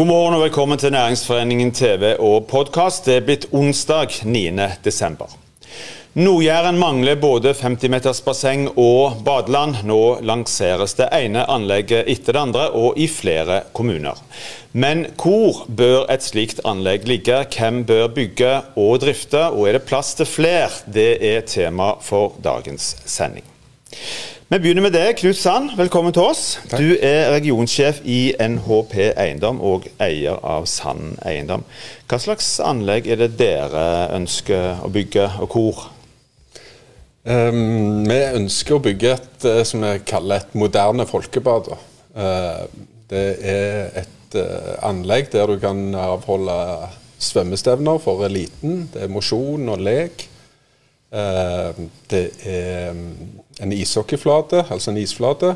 God morgen og velkommen til Næringsforeningen TV og podkast. Det er blitt onsdag 9. desember. Nord-Jæren mangler både 50-metersbasseng og badeland. Nå lanseres det ene anlegget etter det andre, og i flere kommuner. Men hvor bør et slikt anlegg ligge? Hvem bør bygge og drifte? Og er det plass til flere? Det er tema for dagens sending. Vi begynner med deg, Knut Sand. Velkommen til oss. Takk. Du er regionsjef i NHP Eiendom og eier av Sand Eiendom. Hva slags anlegg er det dere ønsker å bygge, og hvor? Um, vi ønsker å bygge et uh, som vi kaller et moderne folkebad. Uh, det er et uh, anlegg der du kan avholde svømmestevner for eliten. Det er mosjon og lek. det er en ishockeyflate, altså en isflate.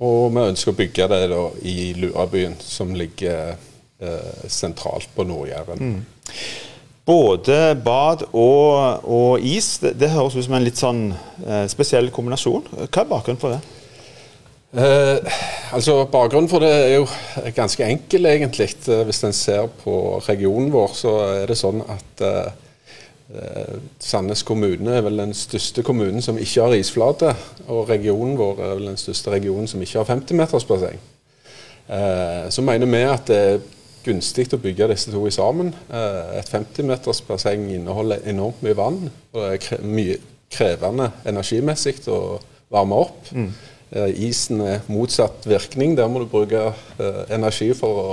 Og vi ønsker å bygge det da, i Lurabyen, som ligger eh, sentralt på Nord-Jæren. Mm. Både bad og, og is, det, det, høres ut som en litt sånn eh, spesiell kombinasjon. Hva er bakgrunnen for det? Eh, altså Bakgrunnen for det er jo ganske enkel, egentlig. Eh, hvis en ser på regionen vår, så er det sånn at eh, Sandnes kommune er vel den største kommunen som ikke har isflate. Og regionen vår er vel den største regionen som ikke har 50-metersbasseng. Eh, så mener vi at det er gunstig å bygge disse to sammen. Eh, et 50-metersbasseng inneholder enormt mye vann. Og det er mye krevende energimessig å varme opp. Mm. Isen er motsatt virkning. Der må du bruke energi for å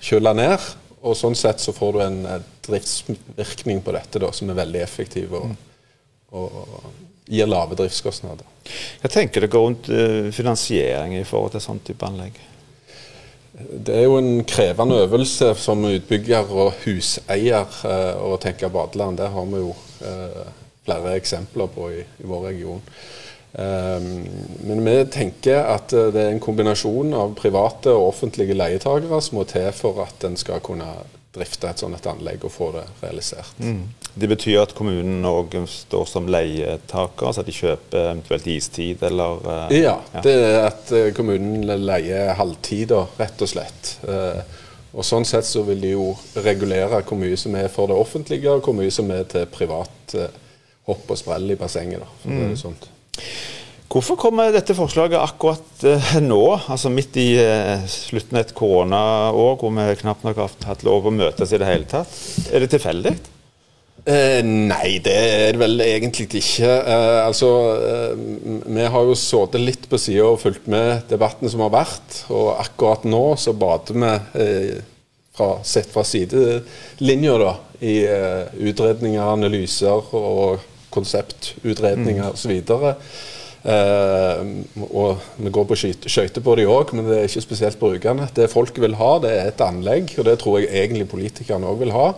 kjøle ned. Og sånn sett så får du en driftsvirkning på dette da, som er veldig effektiv og, og gir lave driftskostnader. Jeg tenker det går rundt uh, finansiering i forhold til sånn type anlegg? Det er jo en krevende øvelse som utbygger og huseier uh, å tenke badeland. Det har vi jo uh, flere eksempler på i, i vår region. Men vi tenker at det er en kombinasjon av private og offentlige leietakere som må til for at en skal kunne drifte et sånt anlegg og få det realisert. Mm. Det betyr at kommunen òg står som leietaker, altså at de kjøper eventuelt istid, eller uh, ja, ja, det er at uh, kommunen leier halvtider, rett og slett. Uh, og Sånn sett så vil de jo regulere hvor mye som er for det offentlige, og hvor mye som er til privat hopp og sprell i bassenget. da, for mm. det er sånt. Hvorfor kommer dette forslaget akkurat uh, nå, altså midt i uh, slutten av et koronaår hvor vi knapt nok har hatt lov å møtes i det hele tatt? Er det tilfeldig? Eh, nei, det er det vel egentlig ikke. altså, Vi har jo sittet litt på sida og fulgt med debatten som har vært. Og akkurat nå så bader vi, fra, sett fra sidelinja, da, i utredninger, analyser og konseptutredninger mm. osv. Uh, og Vi går på skøyter på de òg, men det er ikke spesielt brukende. Det folk vil ha, det er et anlegg, og det tror jeg egentlig politikerne òg vil ha.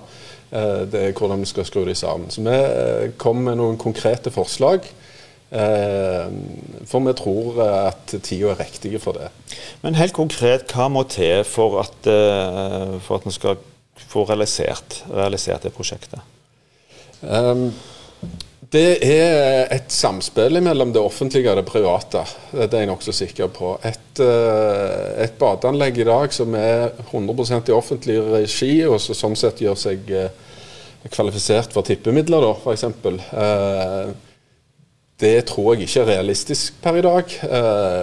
Uh, det er hvordan vi skal skru de sammen. Så vi uh, kommer med noen konkrete forslag. for vi tror at tida er riktig for det. Men helt konkret, hva må til for at, for at vi skal få realisert, realisert det prosjektet? Um, det er et samspill mellom det offentlige og det private. Det er jeg nokså sikker på. Et, eh, et, badeanlegg i dag som er 100 i offentlig regi, og som sånn sett gjør seg eh, kvalifisert for tippemidler, da, f.eks. Eh, det tror jeg ikke er realistisk per i dag.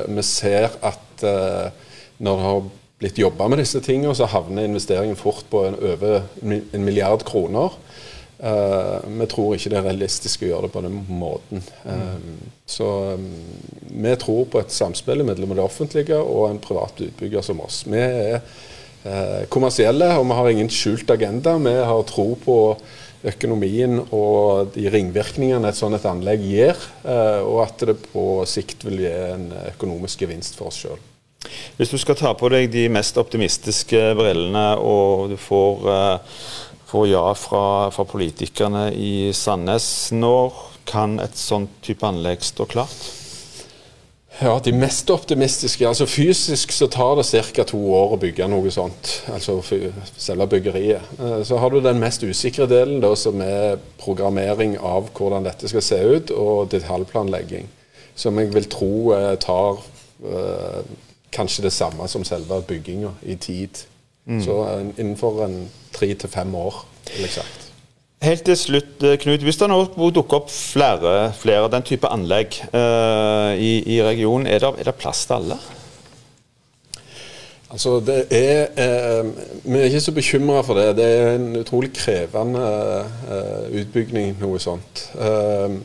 Vi ser at når det har blitt jobba med disse tingene, så havner investeringen fort på en over en milliard kroner. Uh, vi tror ikke det er realistisk å gjøre det på den måten. Um, så um, vi tror på et samspill mellom det offentlige og en privat utbygger som oss. Vi er kommersielle, og vi har ingen skjult agenda. Vi har tro på økonomien og de ringvirkningene et sånt et anlegg gir, og at det på sikt vil gi en økonomisk gevinst for oss sjøl. Hvis du skal ta på deg de mest optimistiske brillene, og du får får ja fra, fra, politikerne i Sandnes. Når kan et sånt type anlegg stå klart? Ja, De mest optimistiske altså Fysisk så tar det ca. to år å bygge noe sånt. Altså selve byggeriet. Eh, så har du den mest usikre delen, da, som er programmering av hvordan dette skal se ut, og detaljplanlegging. Som jeg vil tro eh, tar eh, kanskje det samme som selve bygginga i tid. Mm. Så innenfor en tre til fem år, vil jeg sagt. Helt til slutt, eh, Knut. Hvis det nå dukker opp flere, flere den type anlegg uh, i, i, regionen, er det, er det, plass til alle? Altså, det er, eh, Vi er ikke så bekymra for det. Det er en utrolig krevende eh, utbygging, noe sånt. Eh, eh,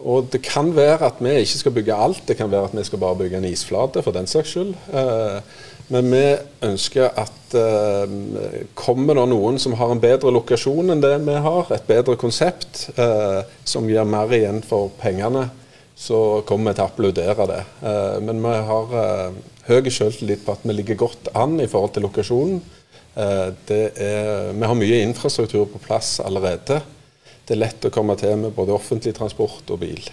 og det kan være at vi ikke skal bygge alt. Det kan være at vi skal bare bygge en isflate, for den saks skyld. Men vi ønsker at eh, kommer det noen som har en bedre lokasjon enn det vi har, et bedre konsept eh, som gir mer igjen for pengene, så kommer vi til å applaudere det. Eh, men vi har eh, høy selvtillit på at vi ligger godt an i forhold til lokasjonen. Eh, er, vi har mye infrastruktur på plass allerede. Det er lett å komme til med både offentlig transport og bil.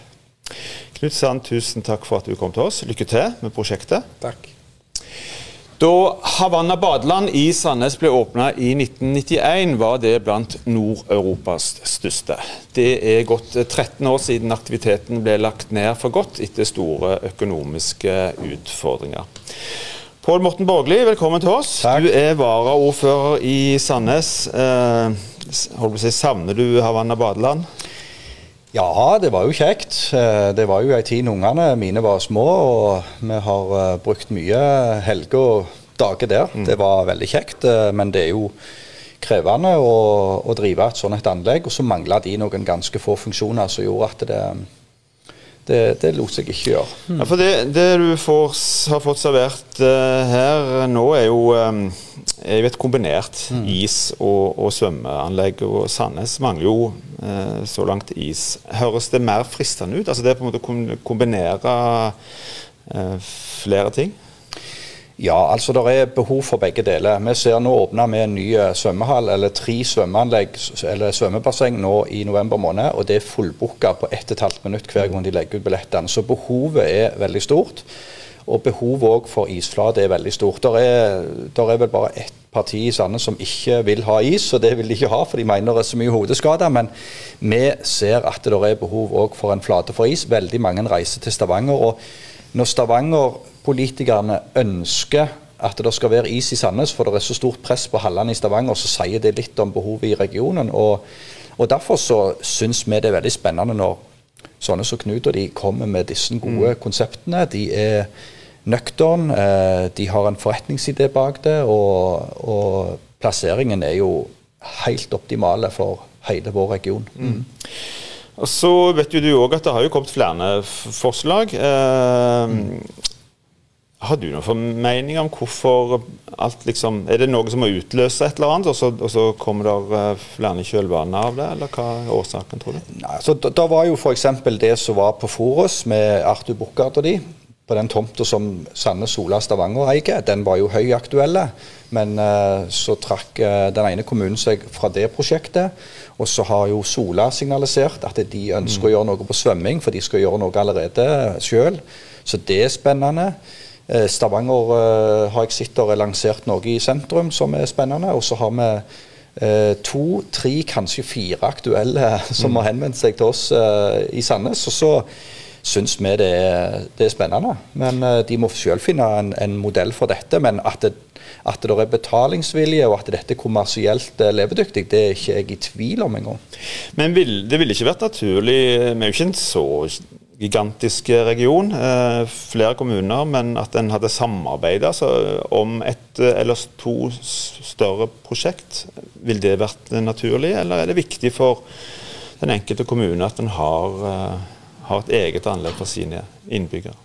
Knut Sand, tusen takk for at du kom til oss. Lykke til med prosjektet. Takk. Da Havanna badeland i Sandnes ble åpna i 1991, var det blant Nord-Europas største. Det er gått 13 år siden aktiviteten ble lagt ned for godt etter store økonomiske utfordringer. Pål Morten Borgli, velkommen til oss. Takk. Du er varaordfører i Sandnes. Eh, si, savner du Havanna badeland? Ja, det var jo kjekt. Eh, det var jo ei tid ungene mine var små, og vi har eh, brukt mye helger og dager der. Mm. Det var veldig kjekt, eh, men det er jo krevende å, å drive et sånt et anlegg. Og så mangla de noen ganske få funksjoner som gjorde at det, det, det lot seg ikke gjøre. Mm. Ja, for det, det du får, har fått servert uh, her nå, er jo um, er jo et kombinert mm. is- og, og, svømmeanlegg. Og Sandnes mangler jo uh, så langt is. Høres det mer fristende ut? Altså det er på en måte å kombinere uh, flere ting? Ja, altså det er behov for begge deler. Vi ser nå åpna med en ny svømmehall, eller tre svømmeanlegg eller svømmebasseng nå i november måned. Og det er fullbooka på 1 12 minutt hver gang de legger ut billettene. Så behovet er veldig stort. Og behovet òg for isflate er veldig stort. Der er, der er vel bare ett parti i Sandnes som ikke vil ha is, og det vil de ikke ha, for de mener det er så mye hodeskader. Men vi ser at det er behov òg for en flate for is. Veldig mange reiser til Stavanger. og når Stavanger-politikerne ønsker at det skal være is i Sandnes, for det er så stort press på hallene i Stavanger, så sier det litt om behovet i regionen. Og, og Derfor så syns vi det er veldig spennende når sånne som Knut og de kommer med disse gode mm. konseptene. De er nøktern, eh, de har en forretningsidé bak det, og, og, plasseringen er jo helt optimale for hele vår region. Mm. Og Så vet du òg at det har jo kommet flere forslag. Eh, mm. Har du noen formening om hvorfor alt liksom Er det noe som må utløse et eller annet, og så, og så kommer det eh, flere kjølvaner av det, eller hva er årsaken, tror du? Nei, så da, da var jo f.eks. det som var på Forus med Arthur Bukkard og de, på den tomta som Sandnes Sola Stavanger eier, den var jo høyaktuelle. Men uh, så trakk uh, den ene kommunen seg fra det prosjektet. Og så har jo Sola signalisert at de ønsker mm. å gjøre noe på svømming, for de skal gjøre noe allerede sjøl. Så det er spennende. Uh, Stavanger har jeg sett har lansert noe i sentrum som er spennende. Og så har vi to, tre, kanskje fire aktuelle som mm. har henvendt seg til oss i Sandnes. Og så syns vi det er, det er, spennende. Men de må selv finne en, en, modell for dette. Men at det, at det er betalingsvilje og at dette er kommersielt levedyktig, det er ikke jeg i tvil om engang. Men vil, det ville ikke vært naturlig Vi er jo ikke en så gigantisk region, eh, flere kommuner, men at en hadde samarbeida altså, om et eller to større prosjekt. Vil det vært naturlig, eller er det viktig for den enkelte kommune at en har eh, har et eget anlegg for sine innbyggere?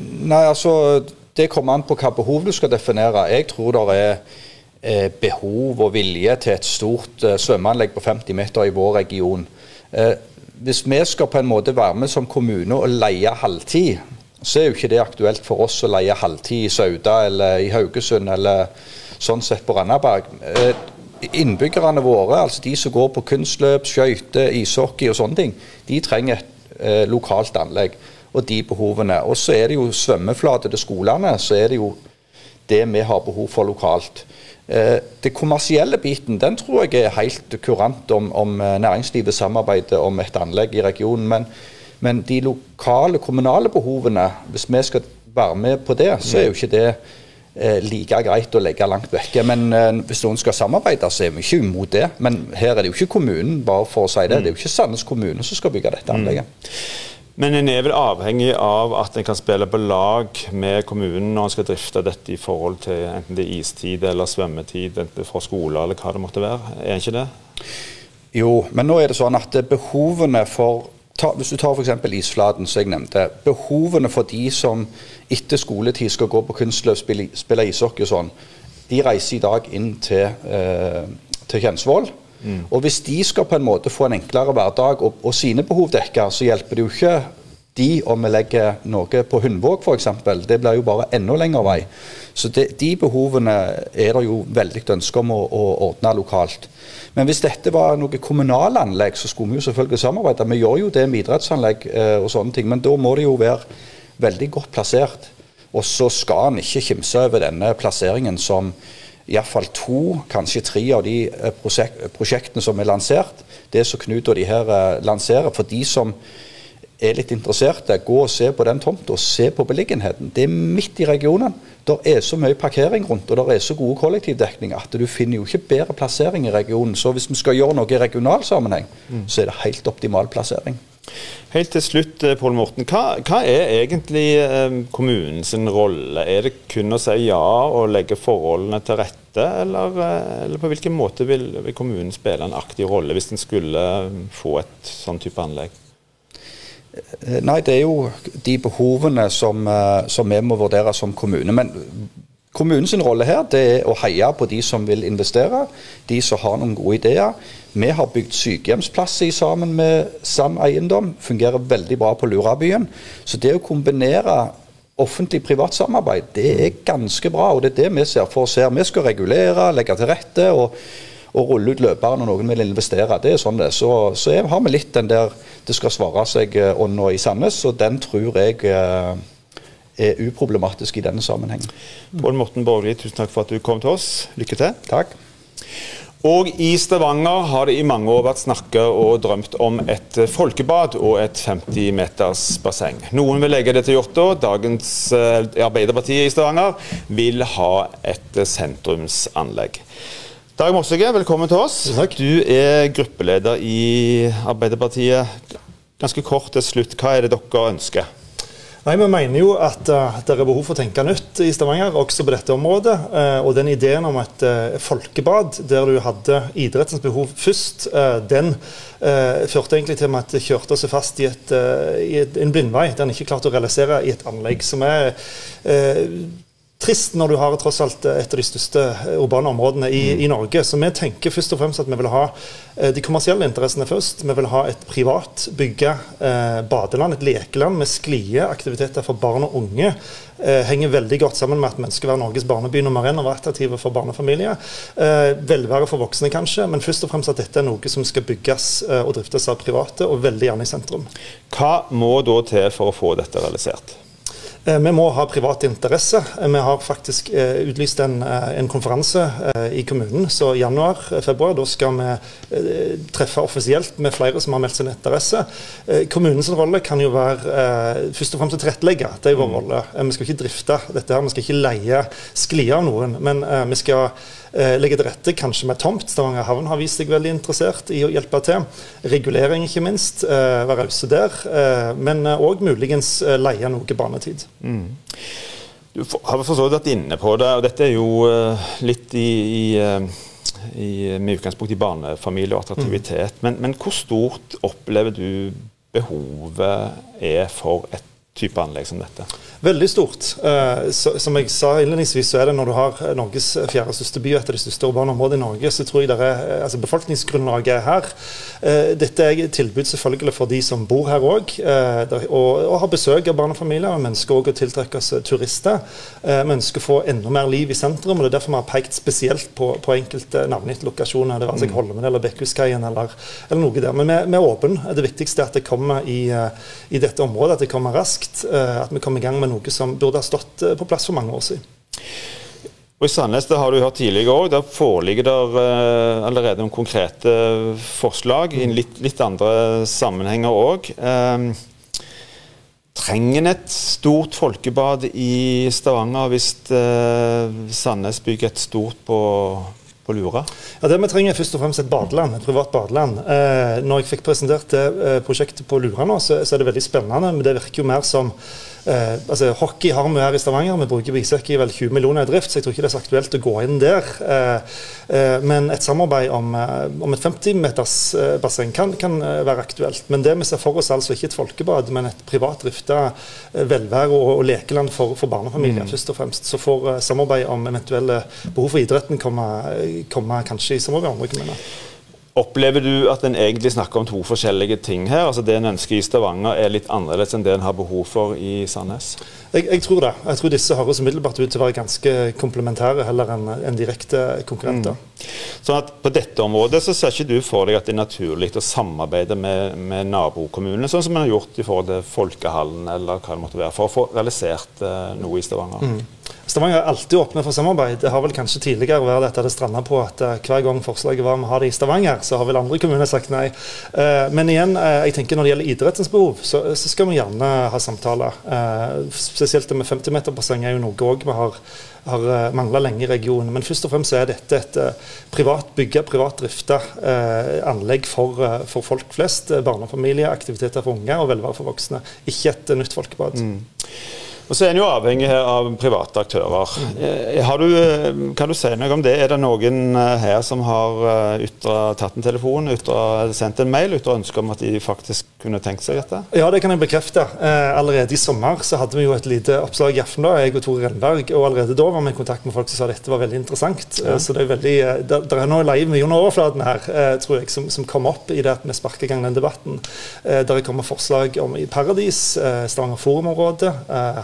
Nei, altså Det kommer an på hva behov du skal definere. Jeg tror det er eh, behov og vilje til et stort eh, svømmeanlegg på 50 meter i vår region. Hvis vi skal på en måte være med som kommune og leie halvtid, så er jo ikke det aktuelt for oss å leie halvtid i Sauda eller i Haugesund eller sånn sett på Randaberg. Eh, innbyggerne våre, altså de som går på kunstløp, skøyter, ishockey og sånne ting, de trenger et eh, lokalt anlegg og de behovene. Og så er det jo svømmeflate til skolene, så er det jo det vi har behov for lokalt. Eh, det kommersielle biten den tror jeg er helt kurant om, om eh, næringslivet samarbeider om et anlegg i regionen. Men, men, de lokale, kommunale behovene, hvis vi skal være med på det, så er jo ikke det eh, like greit å legge langt vekke. Men hvis noen skal samarbeide, så er vi ikke imot det. Men her er det jo ikke kommunen, bare for å si det. Det er jo ikke Sandnes kommune som skal bygge dette anlegget. Men en er vel avhengig av at en kan spille på lag med kommunen når en skal drifte dette i forhold til enten det er istid eller svømmetid, enten for skoler eller hva det måtte være. Er en ikke det? Jo, men nå er det sånn at behovene for ta, Hvis du tar f.eks. isflaten, som jeg nevnte. Behovene for de som etter skoletid skal gå på kunstløp, spille, spille ishockey og sånn, de reiser i dag inn til, eh, til Kjensvoll. Mm. Og Hvis de skal på en måte få en enklere hverdag og, og sine behov dekka, så hjelper det jo ikke de om vi legger noe på Hundvåg f.eks. Det blir jo bare enda lengre vei. Så det, De behovene er det jo veldig ønske om å, å, ordne lokalt. Men hvis dette var noe kommunale anlegg, så skulle vi jo selvfølgelig samarbeide. Vi gjør jo det med idrettsanlegg eh, og sånne ting, men da må det jo være veldig godt plassert. Og så skal en ikke kimse over denne plasseringen som iallfall to, kanskje tre av de eh, prosjek prosjektene som er lansert. Det som Knut og de her eh, lanserer. For de som er litt interesserte, gå og se på den tomta. Se på beliggenheten. Det er midt i regionen. Det er så mye parkering rundt, og det er så gode kollektivdekninger at du finner jo ikke bedre plassering i regionen. Så hvis vi skal gjøre noe i regional sammenheng, mm. så er det helt optimal plassering. Helt til slutt, eh, Pål Morten. Hva, hva, er egentlig eh, kommunens rolle? Er det kun å si ja og legge forholdene til rette, eller, eh, eller på hvilken måte vil, vil, kommunen spille en aktiv rolle hvis den skulle få et sånn type anlegg? Nei, det er jo de behovene som, som vi må vurdere som kommune. Men kommunens rolle her det er å heie på de som vil investere, de som har noen gode ideer. Vi har bygd sykehjemsplasser sammen med Sam Eiendom. Fungerer veldig bra på Lurabyen. Så det å kombinere offentlig-privat samarbeid, det er ganske bra. Og det er det vi ser for oss her. Vi skal regulere, legge til rette og, og rulle ut løpere når noen vil investere. Det er sånn det Så, så har vi litt den der det skal svare seg-ånda eh, i Sandnes, og den tror jeg eh, er uproblematisk i denne sammenheng. Pål Morten Borgli, tusen takk for at du kom til oss. Lykke til. Takk. Og i Stavanger har det i mange år vært snakket og drømt om et folkebad og et 50 meters basseng. Noen vil legge det til hjorto. Dagens eh, Arbeiderpartiet i Stavanger vil ha et sentrumsanlegg. Dag Mossige, velkommen til oss. Takk. Du er gruppeleder i Arbeiderpartiet. Ganske kort til slutt, hva er det dere ønsker? Nei, Vi mener jo at uh, det er behov for å tenke nytt i Stavanger, også på dette området. Uh, og den ideen om et uh, folkebad der du hadde idrettens behov først, den førte egentlig til at det kjørte seg fast i, et, i et, en blindvei der en ikke klarte å realisere i et anlegg som er trist når du har tross alt et av de største urbane områdene i, mm. i, Norge. Så vi tenker først og fremst at vi vil ha eh, de kommersielle interessene først. Vi vil ha et privat bygge eh, badeland, et lekeland med sklieaktiviteter for barn og unge. Eh, henger veldig godt sammen med at vi ønsker å være Norges barneby nummer én og være attraktive for barnefamilier. Eh, velvære for voksne kanskje, men først og fremst at dette er noe som skal bygges eh, og driftes av private, og veldig gjerne i sentrum. Hva må da til for å få dette realisert? Eh, vi må ha privat interesse. Eh, vi har faktisk eh, utlyst en, en konferanse i kommunen. Så i januar-februar da skal vi treffe offisielt med flere som har meldt sin interesse. Kommunens rolle kan jo være først og fremst å tilrettelegge. Det er vår mm. rolle. Vi skal ikke drifte dette her, vi skal ikke leie sklier av noen. Men vi skal legge til rette, kanskje med tomt. Stavanger havn har vist seg veldig interessert i å hjelpe til. Regulering, ikke minst. Eh, være rause der. Eh, men òg muligens leie noe banetid. Mm. Du har for så vidt vært inne på det, og dette er jo litt i, i, i med utgangspunkt i barnefamilie og attraktivitet. Mm. Men, men hvor stort opplever du behovet er for et type anlegg som dette? Veldig stort. Eh, så, som jeg sa innledningsvis, så er det når du har Norges fjerde største by, et av de største urbane områdene i Norge, så tror jeg det er, eh, altså befolkningsgrunnlaget er her. Eh, dette er et tilbud selvfølgelig for de som bor her òg, eh, og, og, har besøk av barnefamilier. Vi ønsker òg å tiltrekke oss turister. vi ønsker å få enda mer liv i sentrum, og det er derfor vi har pekt spesielt på, på enkelte navngitte lokasjoner. Det være seg mm. Holmen eller Bekkhuskaien eller, eller, noe der. Men vi, vi er åpne. Det viktigste er at det kommer i, i dette området, at det kommer raskt. At vi kom i gang med noe som burde ha stått eh, på plass for mange år siden. Og I Sandnes det har du hørt tidligere også, der foreligger det uh, allerede noen konkrete forslag i litt, litt andre sammenhenger òg. Trenger en et stort folkebad i Stavanger hvis eh, Sandnes bygger et stort på, på Lura? Ja, Det vi trenger er først og fremst et badeland, et privat badeland. Eh, når jeg fikk presentert det eh, prosjektet på Lura nå, så, så, er det veldig spennende. Men det virker jo mer som Eh, altså, hockey har vi her i Stavanger. Vi bruker Bisøk i vel 20 millioner i drift, så jeg tror ikke det er så aktuelt å gå inn der. Eh, eh, men et samarbeid om, eh, om et 50-meters eh, kan, kan, være aktuelt. Men det vi ser for oss, altså ikke et folkebad, men et privat drifta velvære- og, og, lekeland for, for barnefamilier, mm. først og fremst. Så får samarbeid om eventuelle behov for idretten komme, komme kanskje i samarbeid med andre kommuner. Opplever du at en egentlig snakker om to forskjellige ting her? Altså Det en ønsker i Stavanger er litt annerledes enn det en har behov for i Sandnes? Jeg, jeg tror det. Jeg tror disse høres umiddelbart ut til å være ganske komplementære heller enn en direkte konkurrenter. Mm. Sånn at På dette området så ser ikke du for deg at det er naturlig å samarbeide med, med nabokommunene, sånn som en har gjort i forhold til Folkehallen eller hva det måtte være, for å få realisert uh, noe i Stavanger? Mm. Stavanger er alltid åpne for samarbeid. Det har vel kanskje tidligere vært dette det stranda på at uh, hver gang forslaget var om å ha det i Stavanger, så har vel andre kommuner sagt nei. Uh, men igjen, uh, jeg tenker når det gjelder idrettens behov, så, så skal vi gjerne ha samtaler. spesielt det med 50-meterbasseng er jo noe òg vi har, har mangla lenge i regionen. Men først og fremst er dette et privat bygga, privat drifta anlegg for, for, folk flest. Barnefamilier, aktiviteter for unge og velvære for voksne. Ikke et nytt folkebad. Mm. Og så er en jo avhengig her av private aktører. Mm. Du, eh, kan du si noe om det? Er det noen eh, her som har ytra, tatt en telefon, ytra, sendt en mail, ytra ønske om at de faktisk kunne tenkt seg dette? Ja, det kan jeg bekrefte. Eh, allerede i sommer så hadde vi jo et lite oppslag i Aftenbladet, jeg og Tore Renberg. Og allerede da var vi i kontakt med folk som sa dette var veldig interessant. Ja. Så det er veldig, det, der er noe live mye under overflaten her, tror jeg, som, som kom opp i det at vi sparker i gang den debatten. Der det kommer forslag om i Paradis, Stavanger Forumområde,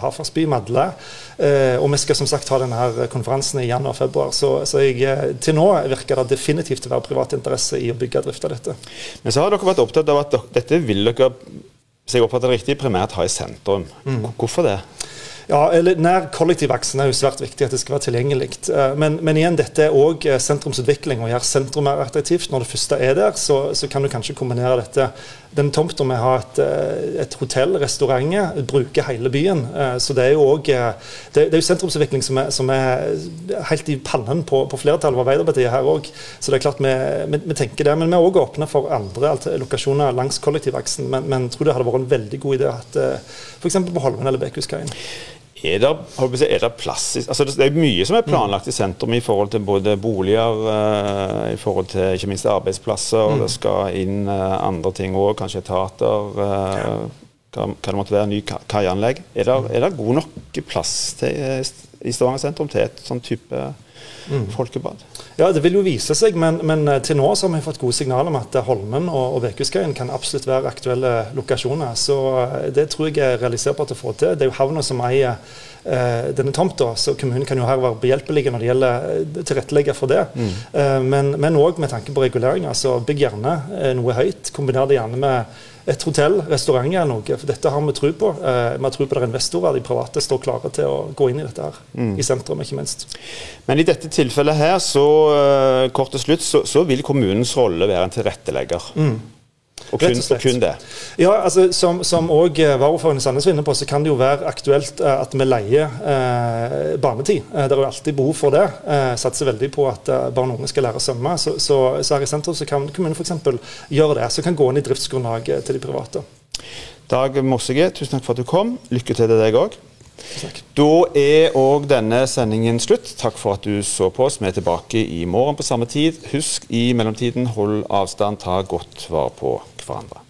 Hafarsby Madle. Eh, og vi skal som sagt ha denne konferansen i januar-februar. Så, så jeg, eh, til nå virker det definitivt å være privat interesse i å bygge og drifte dette. Men så har dere vært opptatt av at dette vil dere, hvis jeg oppfatter det riktig, primært ha i sentrum. Mm. Hvorfor det? Ja, eller Nær kollektivaksen er jo svært viktig at det skal være tilgjengelig. Eh, men, men igjen, dette er òg eh, sentrumsutvikling. Å gjøre sentrum mer attraktivt. Når det første er der, så, så kan du kanskje kombinere dette. Den tomta med å ha et, eh, et hotell, restauranter, bruke hele byen. Så det er jo òg det, det, er jo sentrumsutvikling som er, som er helt i pannen på, på flertallet av Arbeiderpartiet her òg. Så det er klart vi, vi, vi, tenker det. Men vi er òg åpne for andre lokasjoner langs kollektivaksen. Men, men tror det hadde vært en veldig god idé at f.eks. på Holmen eller Bekhuskaien. Er det, er det plass altså Det er mye som er planlagt i sentrum i forhold til både boliger, uh, i forhold til ikke minst arbeidsplasser. og Det mm. skal inn uh, andre ting òg, kanskje etater. Uh, hva, hva, det måtte være, ny kaianlegg. Er, er, det god nok plass til, i Stavanger sentrum til et sånn type mm. folkebad? Ja, Det vil jo vise seg, men, men, eh, til nå så har vi fått gode signaler om at eh, Holmen og, Vekuskaien kan absolutt være aktuelle lokasjoner. Så eh, det tror jeg er realiserbart å få til. Det er jo havna som eier eh, denne tomta, så kommunen kan jo her være behjelpelige når det gjelder tilrettelegge for det. Mm. Eh, men òg med tanke på regulering. altså Bygg gjerne noe høyt. Kombiner det gjerne med et hotell, restaurant eller noe. For dette har vi tro på. Eh, vi har tro på er investorer. De private står klare til å gå inn i dette her. Mm. I sentrum, ikke minst. Men i dette tilfellet her, så eh, kort til slutt, så, så vil kommunens rolle være en tilrettelegger. Mm. Og kun, og kun, det? Ja, altså Som, som også eh, varaordføreren i Sandnes var inne på, så kan det jo være aktuelt eh, at vi leier eh, barnetid. Eh, det er jo alltid behov for det. Eh, satser veldig på at barn og unge skal lære å svømme. Så, så, så, her i sentrum så kan kommunen f.eks. gjøre det. Så kan gå inn i driftsgrunnlaget til de private. Dag Mossige, tusen takk for at du kom. Lykke til til deg òg. Da er òg denne sendingen slutt. Takk for at du så på oss. Vi er tilbake i morgen på samme tid. Husk i mellomtiden, hold avstand, ta godt vare på hverandre.